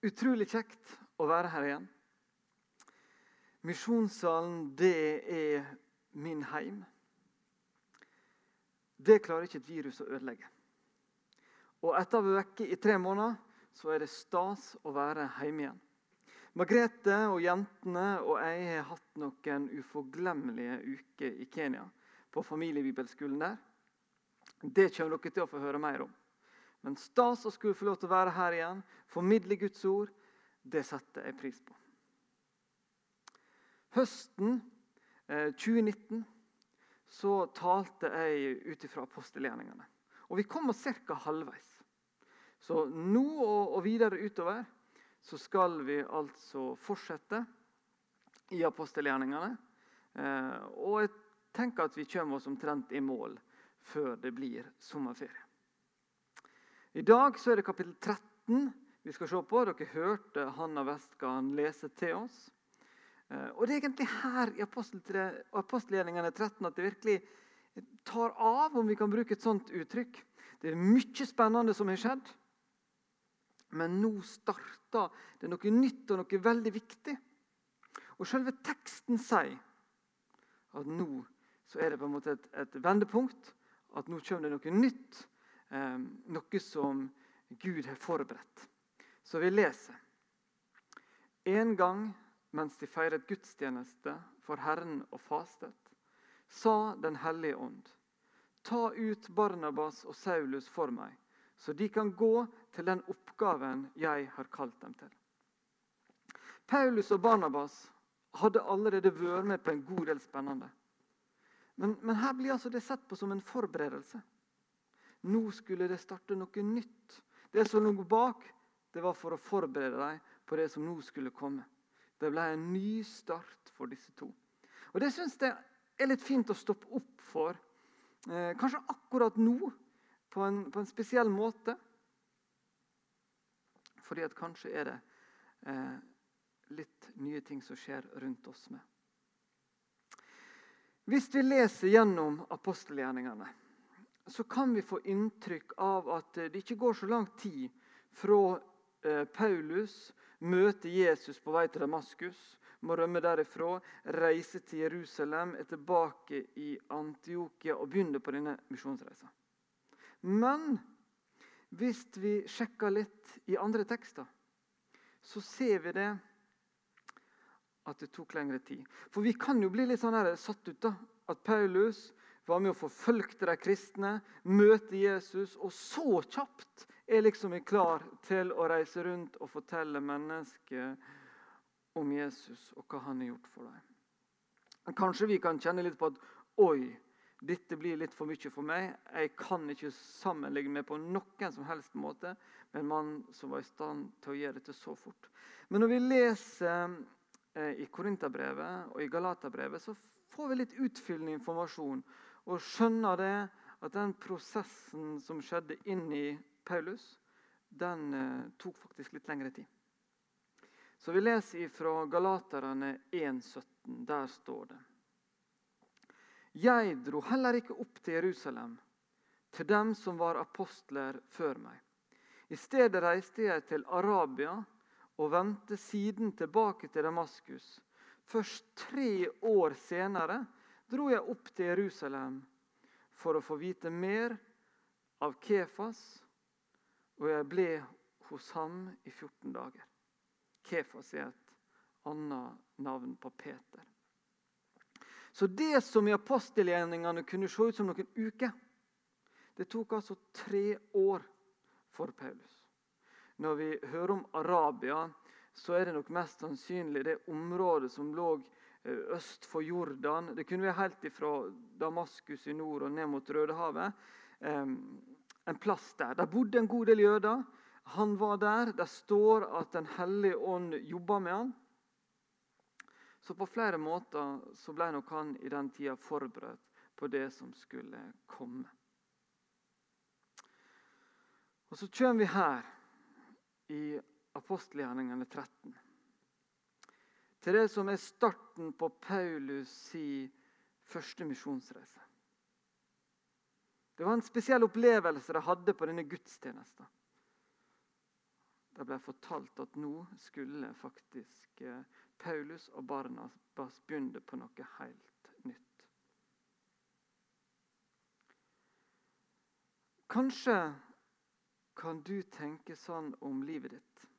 Utrolig kjekt å være her igjen. Misjonssalen, det er min heim. Det klarer ikke et virus å ødelegge. Og etter å ha vært vekke i tre måneder, så er det stas å være hjemme igjen. Margrethe og jentene og jeg har hatt noen uforglemmelige uker i Kenya. På familiebibelskolen der. Det kommer dere til å få høre mer om. Men stas å skulle få lov til å være her igjen, formidle Guds ord, det setter jeg pris på. Høsten eh, 2019 så talte jeg ut ifra apostelgjerningene. Og vi kom oss ca. halvveis. Så nå og videre utover så skal vi altså fortsette i apostelgjerningene. Eh, og jeg tenker at vi kommer oss omtrent i mål før det blir sommerferie. I dag så er det kapittel 13 vi skal se på. Dere hørte Hanna Westgarden lese til oss. Eh, og Det er egentlig her i apostelgjerningene 13 at det virkelig tar av, om vi kan bruke et sånt uttrykk. Det er mye spennende som har skjedd. Men nå starter det noe nytt og noe veldig viktig. Og selve teksten sier at nå så er det på en måte et, et vendepunkt. At nå kommer det noe nytt noe som Gud har forberedt. Så vi leser. En gang mens de feiret gudstjeneste for Herren og fastet, sa Den hellige ånd.: Ta ut Barnabas og Saulus for meg, så de kan gå til den oppgaven jeg har kalt dem til. Paulus og Barnabas hadde allerede vært med på en god del spennende. Men, men her blir altså det sett på som en forberedelse. Nå skulle det starte noe nytt. Det som lå bak, det var for å forberede dem på det som nå skulle komme. Det ble en ny start for disse to. Og Det syns jeg er litt fint å stoppe opp for. Eh, kanskje akkurat nå, på en, på en, spesiell måte. Fordi at kanskje er det eh, litt nye ting som skjer rundt oss med. Hvis vi leser gjennom apostelgjerningene så kan vi få inntrykk av at det ikke går så lang tid fra eh, Paulus møter Jesus på vei til Damaskus, må rømme derifra, reise til Jerusalem, er tilbake i Antiokia og begynner på denne misjonsreisa. Men hvis vi sjekker litt i andre tekster, så ser vi det at det tok lengre tid. For vi kan jo bli litt sånn her satt ut. da, At Paulus var med og forfølgte de kristne, møte Jesus, og så kjapt er liksom klar til å reise rundt og fortelle mennesker om Jesus og hva han har gjort for dem. Kanskje vi kan kjenne litt på at oi, dette blir litt for mye for meg. Jeg kan ikke sammenligne meg på noen som helst måte med en mann som var i stand til å gjøre dette så fort. Men når vi leser eh, i Korinterbrevet og i Galaterbrevet, så får vi litt utfyllende informasjon og skjønner det at den prosessen som skjedde inni Paulus, den eh, tok faktisk litt lengre tid. Så vi leser fra Galaterne 1,17. Der står det Jeg dro heller ikke opp til Jerusalem, til dem som var apostler før meg. I stedet reiste jeg til Arabia og vendte siden tilbake til Damaskus. Først tre år senere dro jeg opp til Jerusalem for å få vite mer av Kefas, og jeg ble hos ham i 14 dager. Kefas er et annet navn på Peter. Så det som i apostelgjerningene kunne se ut som noen uker, det tok altså tre år for Paulus. Når vi hører om Arabia, så er det nok mest sannsynlig det området som lå øst for Jordan. Det kunne være helt fra Damaskus i nord og ned mot Rødehavet. En plass der. Der bodde en god del jøder. Han var der. Det står at Den hellige ånd jobba med han. Så på flere måter så ble nok han i den tida forberedt på det som skulle komme. Og Så kommer vi her i apostelgjerningene 13 til det som er starten på Paulus' si første misjonsreise. Det var en spesiell opplevelse de hadde på denne gudstjenesten. det ble fortalt at nå skulle faktisk eh, Paulus og Barnabas begynne på noe helt nytt. Kanskje kan du tenke sånn om livet ditt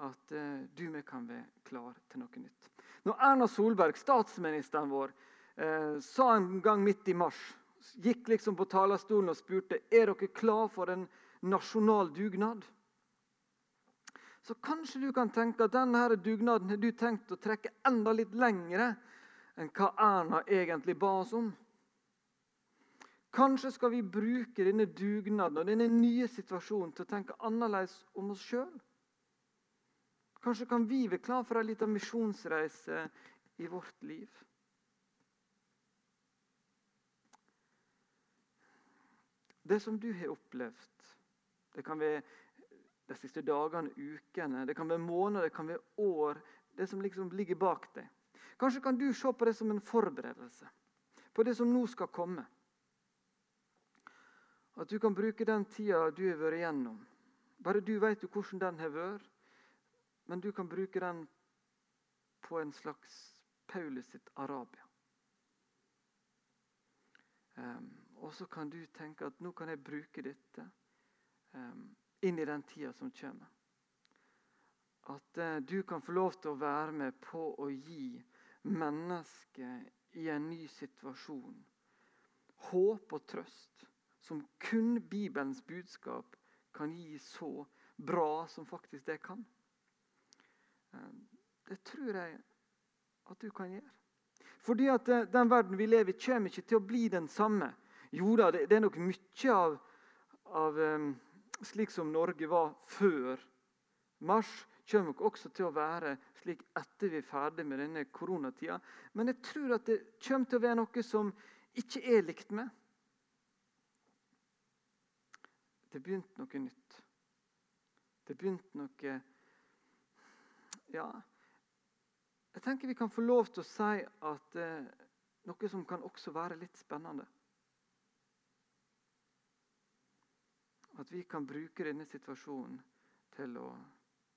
at uh, du med kan være klar til noe nytt. Når Erna Solberg, statsministeren vår, uh, sa en gang midt i mars Gikk liksom på talerstolen og spurte er dere klar for en nasjonal dugnad. Så kanskje du kan tenke at denne dugnaden har du tenkt å trekke enda litt lengre enn hva Erna egentlig ba oss om. Kanskje skal vi bruke denne dugnaden og denne nye situasjonen til å tenke annerledes om oss sjøl. Kanskje kan vi være klar for en liten misjonsreise i vårt liv. Det som du har opplevd, det kan være de siste dagene, ukene, det kan være måneder, det kan være år. Det som liksom ligger bak deg. Kanskje kan du se på det som en forberedelse på det som nå skal komme. At du kan bruke den tida du har vært igjennom. Bare du vet jo hvordan den har vært. Men du kan bruke den på en slags Paulus sitt Arabia. Um, og så kan du tenke at nå kan jeg bruke dette um, inn i den tida som kommer. At uh, du kan få lov til å være med på å gi mennesket i en ny situasjon håp og trøst som kun Bibelens budskap kan gi så bra som faktisk det kan. Eh, det tror jeg at du kan gjøre. Fordi at eh, den verden vi lever i, kommer ikke til å bli den samme. Jo da, det er nok mye av, av um, slik som Norge var før mars, kommer nok også til å være slik etter vi er ferdig med denne koronatida. Men jeg tror at det kommer til å være noe som ikke er likt med. Det begynte noe nytt. Det begynte noe Ja, jeg tenker vi kan få lov til å si at eh, noe som kan også være litt spennende. At vi kan bruke denne situasjonen til å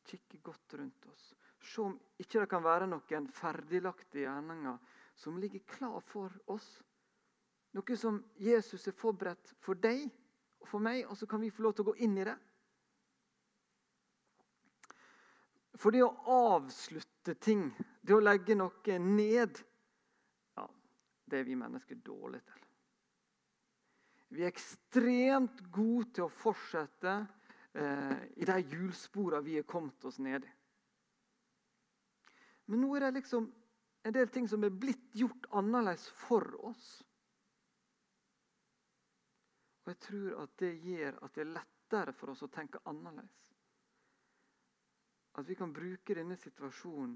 kikke godt rundt oss. Se om ikke det kan være noen ferdiglagte gjerninger som ligger klar for oss. Noe som Jesus har forberedt for deg og for meg, og så kan vi få lov til å gå inn i det. For det å avslutte ting, det å legge noe ned, ja, det er vi mennesker dårlige til. Vi er ekstremt gode til å fortsette eh, i de hjulsporene vi er kommet oss ned i. Men nå er det liksom en del ting som er blitt gjort annerledes for oss. Og jeg tror at det gjør at det er lettere for oss å tenke annerledes. At vi kan bruke denne situasjonen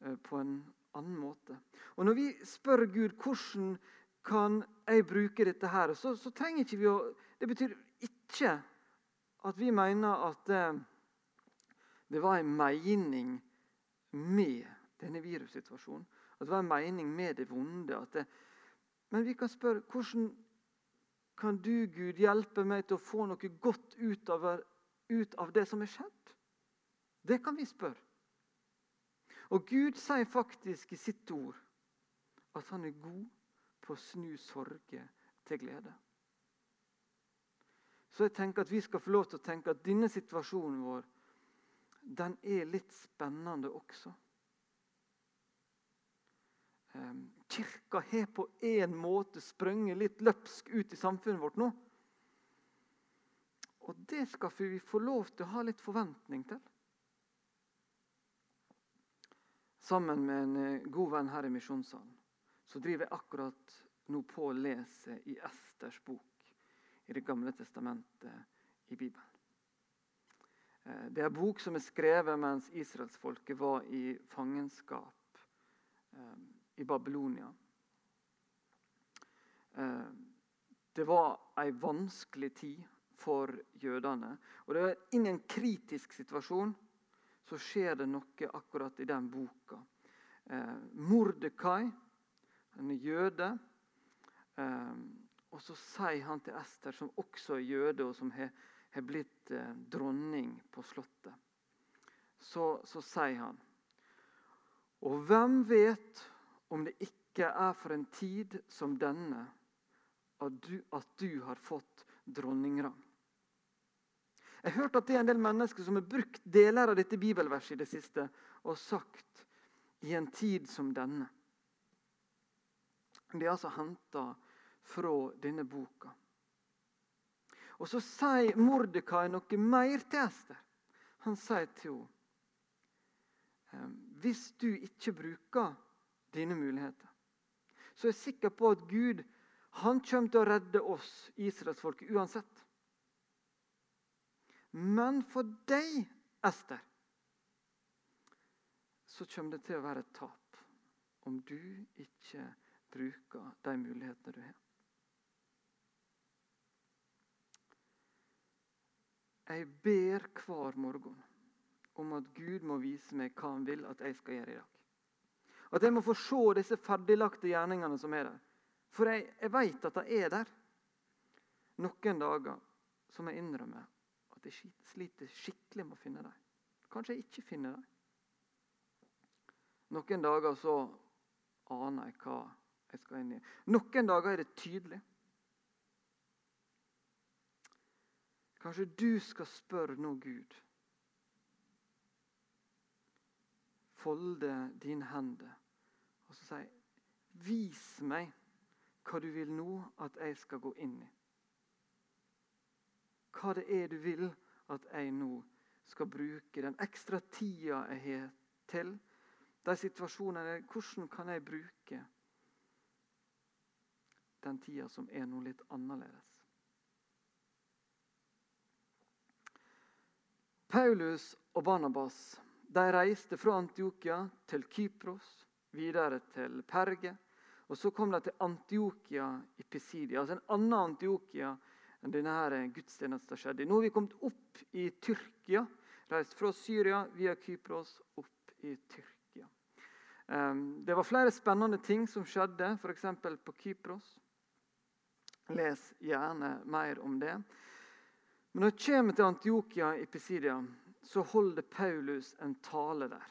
eh, på en annen måte. Og Når vi spør Gud hvordan kan jeg bruke dette her, så, så trenger ikke vi å Det betyr ikke at vi mener at eh, det var en mening med denne virussituasjonen. At det var en mening med det vonde. Det, men vi kan spørre hvordan kan du, Gud, hjelpe meg til å få noe godt ut av, ut av det som er skjedd? Det kan vi spørre. Og Gud sier faktisk i sitt ord at han er god på å snu sorge til glede. Så jeg tenker at vi skal få lov til å tenke at denne situasjonen vår den er litt spennende også. Ehm, kirka har på en måte sprunget litt løpsk ut i samfunnet vårt nå. Og det skal vi få lov til å ha litt forventning til. Sammen med en eh, god venn her i Misjonssalen så driver jeg akkurat nå på å lese i Esters bok i Det gamle testamentet i Bibelen. Eh, det er en bok som er skrevet mens israelsfolket var i fangenskap ehm, i Babylonia. Eh, det var ei vanskelig tid for jødene. Og det var inn kritisk situasjon så skjer det noe akkurat i den boka. Eh, Mordekai, han jøde. Eh, og så sier han til Ester, som også er jøde, og som har blitt eh, dronning på Slottet så, så sier han Og hvem vet om det ikke er for en tid som denne at du, at du har fått dronningrang? Jeg har hørt at det er en del mennesker som har brukt deler av dette bibelverset i det siste og sagt 'i en tid som denne'. Det er altså henta fra denne boka. Og Så sier Mordekai noe mer til Ester. Han sier til henne hvis du ikke bruker dine muligheter, så er jeg sikker på at Gud han kommer til å redde oss, israelsfolket, uansett. Men for deg, Ester, så kommer det til å være et tap om du ikke bruker de mulighetene du har. Jeg ber hver morgen om at Gud må vise meg hva han vil at jeg skal gjøre i dag. At jeg må få se disse ferdiglagte gjerningene som er der. For jeg, jeg vet at de er der. Noen dager som jeg innrømmer at jeg sliter skikkelig med å finne dem. Kanskje jeg ikke finner dem. Noen dager så aner jeg hva jeg skal inn i. Noen dager er det tydelig. Kanskje du skal spørre nå Gud. Folde dine hender og så si Vis meg hva du vil nå at jeg skal gå inn i. Hva det er du vil at jeg nå skal bruke den ekstra tida jeg har til. De situasjonene Hvordan kan jeg bruke den tida som er noe litt annerledes? Paulus og Barnabas de reiste fra Antiokia til Kypros, videre til Perge og Så kom de til Antiokia i Pisidia, altså en annen Antiokia enn denne her gudstjenesten skjedde. Nå har vi kommet opp i Tyrkia, reist fra Syria via Kypros opp i Tyrkia. Ehm, det var flere spennende ting som skjedde, f.eks. på Kypros. Les gjerne mer om det. Men når jeg kommer til Antiokia i Pisidia, så holder Paulus en tale der.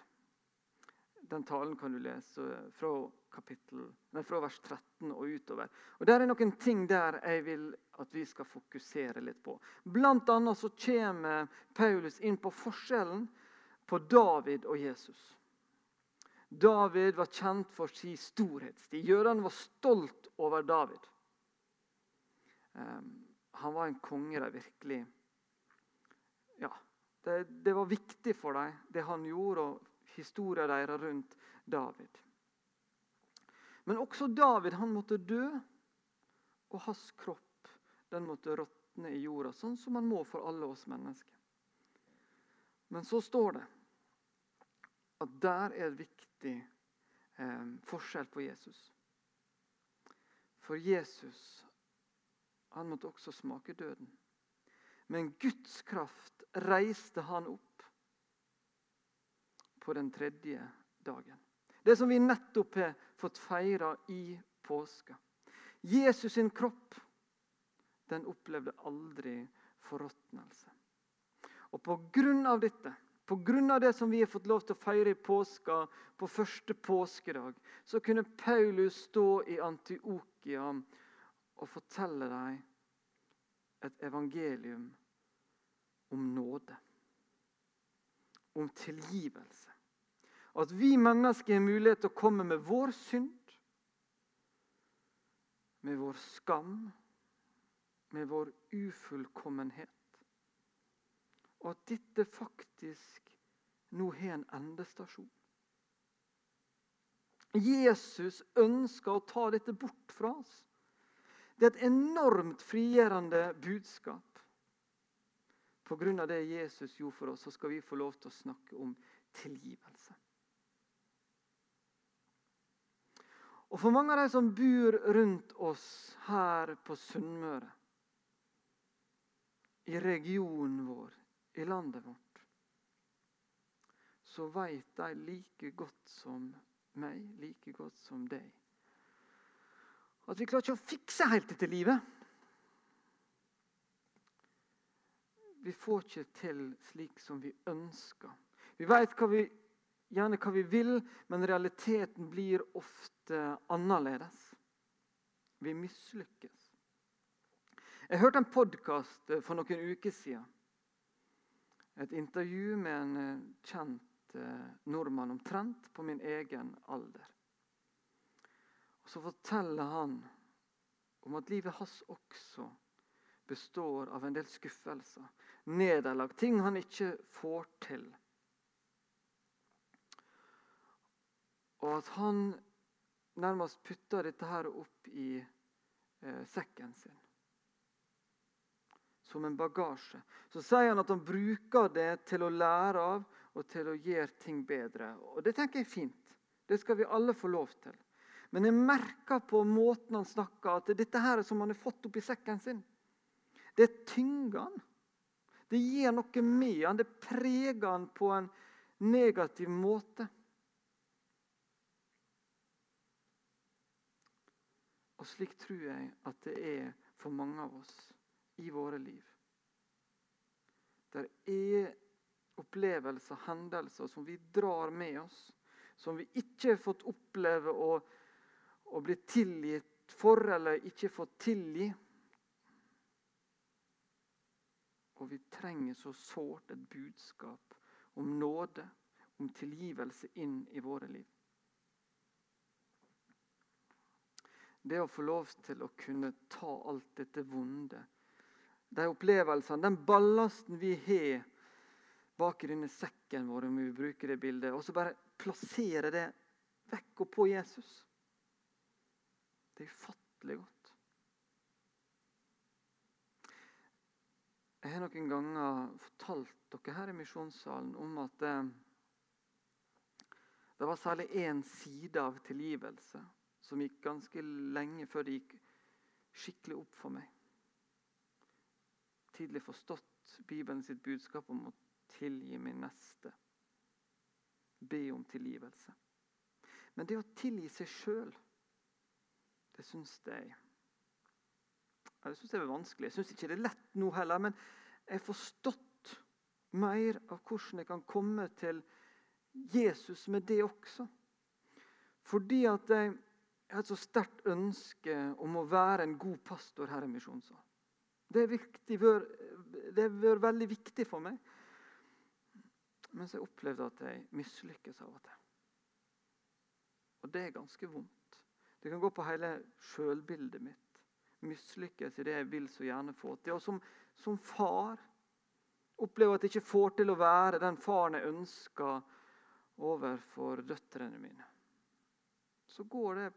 Den talen kan du lese fra kapittel, nei, fra vers 13 og utover. Og Det er noen ting der jeg vil at vi skal fokusere litt på. Blant annet så kommer Paulus inn på forskjellen på David og Jesus. David var kjent for sin storhetstid. Jødene var stolt over David. Um, han var en konge de virkelig Ja, det, det, var viktig for dem, det han gjorde, og historien deres rundt David. Men også David han måtte dø, og hans kropp den måtte råtne i jorda, sånn som han må for alle oss mennesker. Men så står det at der er et viktig eh, forskjell på Jesus. For Jesus han måtte også smake døden. Men Guds kraft reiste han opp på den tredje dagen. Det som vi nettopp har fått feira i påska. Jesus sin kropp den opplevde aldri forråtnelse. Og på grunn av dette, på grunn av det som vi har fått lov til å feire i påska, på første påskedag, så kunne Paulus stå i Antiokia og fortelle dem et evangelium om nåde. Om tilgivelse. At vi mennesker har mulighet til å komme med vår synd, med vår skam, med vår ufullkommenhet. Og at dette faktisk nå har en endestasjon. Jesus ønsker å ta dette bort fra oss. Det er et enormt frigjørende budskap. Pga. det Jesus gjorde for oss, så skal vi få lov til å snakke om tilgivelse. Og for mange av de som bor rundt oss her på Sunnmøre, i regionen vår, i landet vårt, så vet de like godt som meg, like godt som deg, at vi klarer ikke å fikse helt dette livet. Vi får ikke til slik som vi ønsker. Vi vet gjerne hva vi vil, men realiteten blir ofte annerledes. Vi mislykkes. Jeg hørte en podkast eh, for noen uker siden. Et intervju med en eh, kjent eh, nordmann omtrent på min egen alder. Og Så forteller han om at livet hans også består av en del skuffelser, nederlag, ting han ikke får til. Og at han nærmest putter dette her opp i eh, sekken sin. Som en bagasje. Så sier han at han bruker det til å lære av og til å gjøre ting bedre. Og Det tenker jeg er fint. Det skal vi alle få lov til. Men jeg merker på måten han snakker, at dette her er som han har fått opp i sekken sin, det tynger han. Det gir noe med han, det preger han på en negativ måte. Og slik tror jeg at det er for mange av oss i våre liv. Det er opplevelser, hendelser, som vi drar med oss, som vi ikke har fått oppleve å, å bli tilgitt for, eller ikke fått tilgi. Og vi trenger så sårt et budskap om nåde, om tilgivelse inn i våre liv. Det å få lov til å kunne ta alt dette vonde, de opplevelsene, den ballasten vi har bak i denne sekken vår, om vi bruker det bildet, og så bare plassere det vekk og på Jesus. Det er ufattelig godt. Jeg har noen ganger fortalt dere her i misjonssalen om at eh, det var særlig én side av tilgivelse som gikk ganske lenge før det gikk skikkelig opp for meg. Tidlig forstått Bibelen sitt budskap om å tilgi min neste. Be om tilgivelse. Men det å tilgi seg sjøl, det syns jeg Det syns jeg er vanskelig. Jeg syns ikke det er lett nå heller, men jeg har forstått mer av hvordan jeg kan komme til Jesus med det også. Fordi at jeg jeg har et så sterkt ønske om å være en god pastor her i Misjonssalen. Det, har vært veldig viktig for meg. Mens jeg opplevde at jeg mislykkes av og til. Og det er ganske vondt. Det kan gå på hele sjølbildet mitt. Mislykkes i det jeg vil så gjerne få til. Og som, som far opplever at jeg ikke får til å være den faren jeg ønsker overfor døtrene mine. Så går det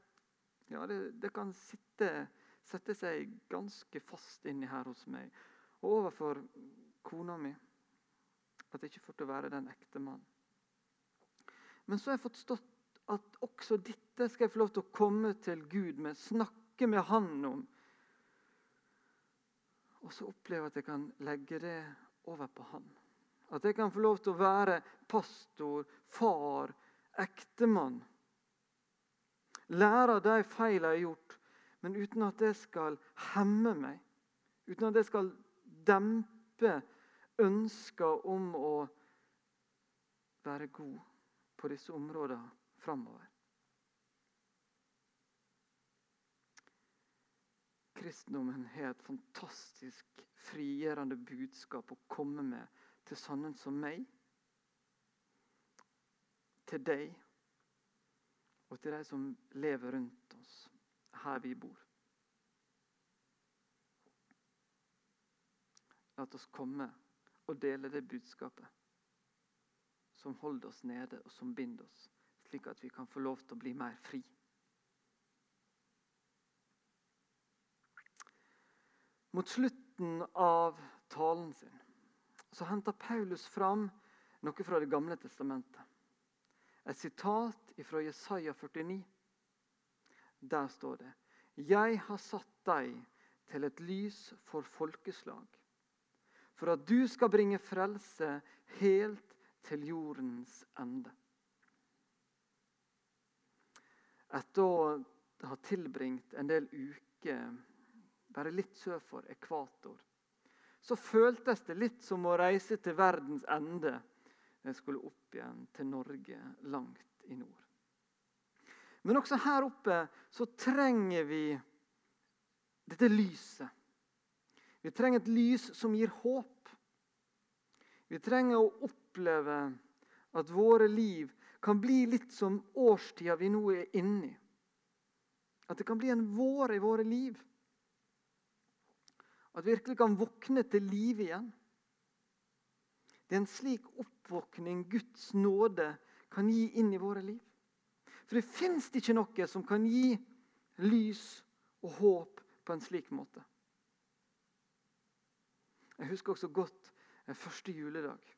ja, det, det kan sitte, sette seg ganske fast inni her hos meg. Og overfor kona mi. At jeg ikke får til å være den ekte mannen. Men så har jeg fått stått at også dette skal jeg få lov til å komme til Gud med, snakke med Han om. Og så oppleve at jeg kan legge det over på Han. At jeg kan få lov til å være pastor, far, ektemann lære av de feilene jeg har gjort, men uten at det skal hemme meg. Uten at det skal dempe ønsker om å være god på disse områdene framover. Kristendommen har et fantastisk frigjørende budskap å komme med til sånne som meg, til deg og til de som lever rundt oss her vi bor. La oss komme og dele det budskapet som holder oss nede, og som binder oss, slik at vi kan få lov til å bli mer fri. Mot slutten av talen sin så henter Paulus fram noe fra Det gamle testamentet. Et sitat fra Jesaja 49. Der står det Jeg har satt deg til et lys for folkeslag, for at du skal bringe frelse helt til jordens ende. Etter å ha tilbringt en del uker bare litt sør for ekvator, så føltes det litt som å reise til verdens ende skulle opp igjen til Norge, langt i nord. Men også her oppe så trenger vi dette lyset. Vi trenger et lys som gir håp. Vi trenger å oppleve at våre liv kan bli litt som årstida vi nå er inne i. At det kan bli en vår i våre liv. At vi virkelig kan våkne til liv igjen. Det er en slik oppvåkning Guds nåde kan gi inn i våre liv. For det fins ikke noe som kan gi lys og håp på en slik måte. Jeg husker også godt første juledag.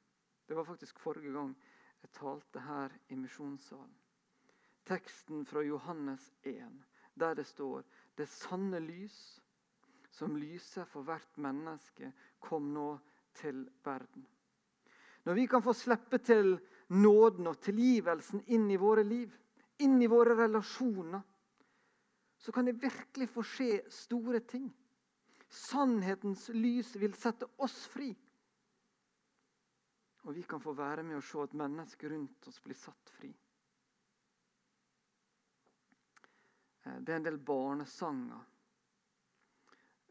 Det var faktisk forrige gang jeg talte her i misjonssalen. Teksten fra Johannes 1, der det står det sanne lys som lyser for hvert menneske, kom nå til verden. Når vi kan få slippe til nåden og tilgivelsen inn i våre liv, inn i våre relasjoner, så kan det virkelig få skje store ting. Sannhetens lys vil sette oss fri. Og vi kan få være med og se at mennesker rundt oss blir satt fri. Eh, det er en del barnesanger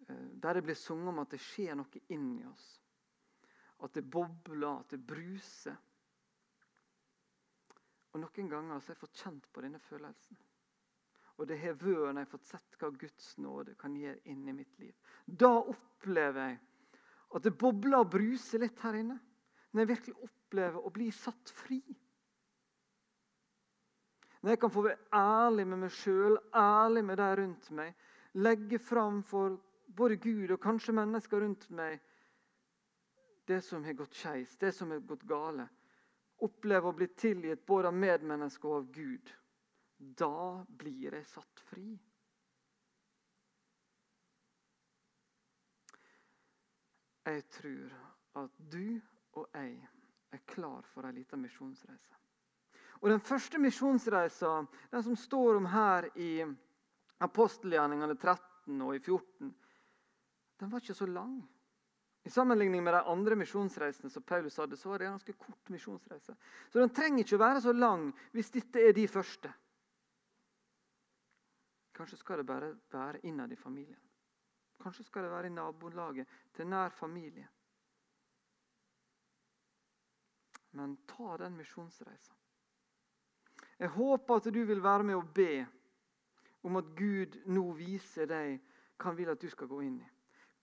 eh, der det blir sunget om at det skjer noe inni oss. At det bobler, at det bruser. Og Noen ganger har jeg fått kjent på denne følelsen. Og det har vært når jeg har fått sett hva Guds nåde kan gjøre inn i mitt liv. Da opplever jeg at det bobler og bruser litt her inne. Når jeg virkelig opplever å bli satt fri. Når jeg kan få være ærlig med meg sjøl, ærlig med de rundt meg. Legge fram for både Gud og kanskje mennesker rundt meg det som har gått skeis, det som har gått gale. Oppleve å bli tilgitt både av medmennesker og av Gud. Da blir jeg satt fri. Jeg tror at du og jeg er klar for en liten misjonsreise. Og Den første misjonsreisa, den som står om her i apostelgjerningene 13 og i 14, den var ikke så lang. I sammenligning med de andre misjonsreisene som Paulus hadde, så var det en ganske kort misjonsreise. Så den trenger ikke å være så lang hvis dette er de første. Kanskje skal det bare være innad i familien. Kanskje skal det være i nabolaget, til nær familie. Men ta den misjonsreisa. Jeg håper at du vil være med og be om at Gud nå viser deg hva han vil at du skal gå inn i.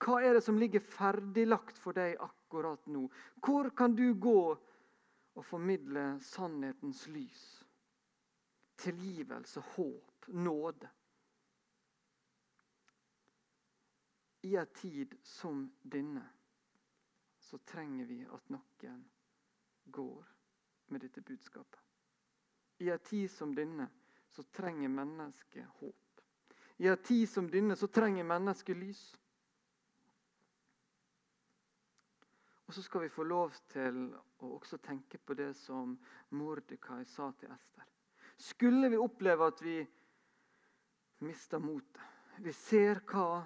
Hva er det som ligger ferdiglagt for deg akkurat nå? Hvor kan du gå og formidle sannhetens lys? Tilgivelse, håp, nåde. I en tid som denne så trenger vi at noen går med dette budskapet. I en tid som denne så trenger mennesket håp. I en tid som denne så trenger mennesket lys. Og så skal vi få lov til å også tenke på det som Mordekai sa til Ester. Skulle vi oppleve at vi mister motet Vi ser hva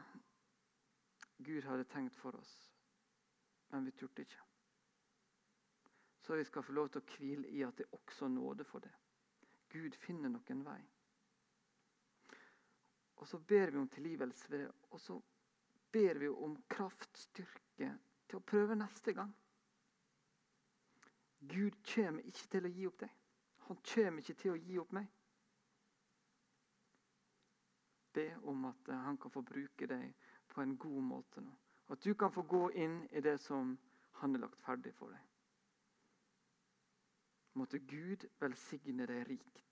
Gud hadde tenkt for oss, men vi turte ikke. Så vi skal få lov til å hvile i at det er også nåde for det. Gud finner noen vei. Og så ber vi om tilgivelse ved det. Og så ber vi om kraft, styrke, til å prøve neste gang. Gud kommer ikke til å gi opp deg. Han kommer ikke til å gi opp meg. Be om at eh, han kan få bruke deg på en god måte nå. At du kan få gå inn i det som han har lagt ferdig for deg. Måtte Gud velsigne deg rikt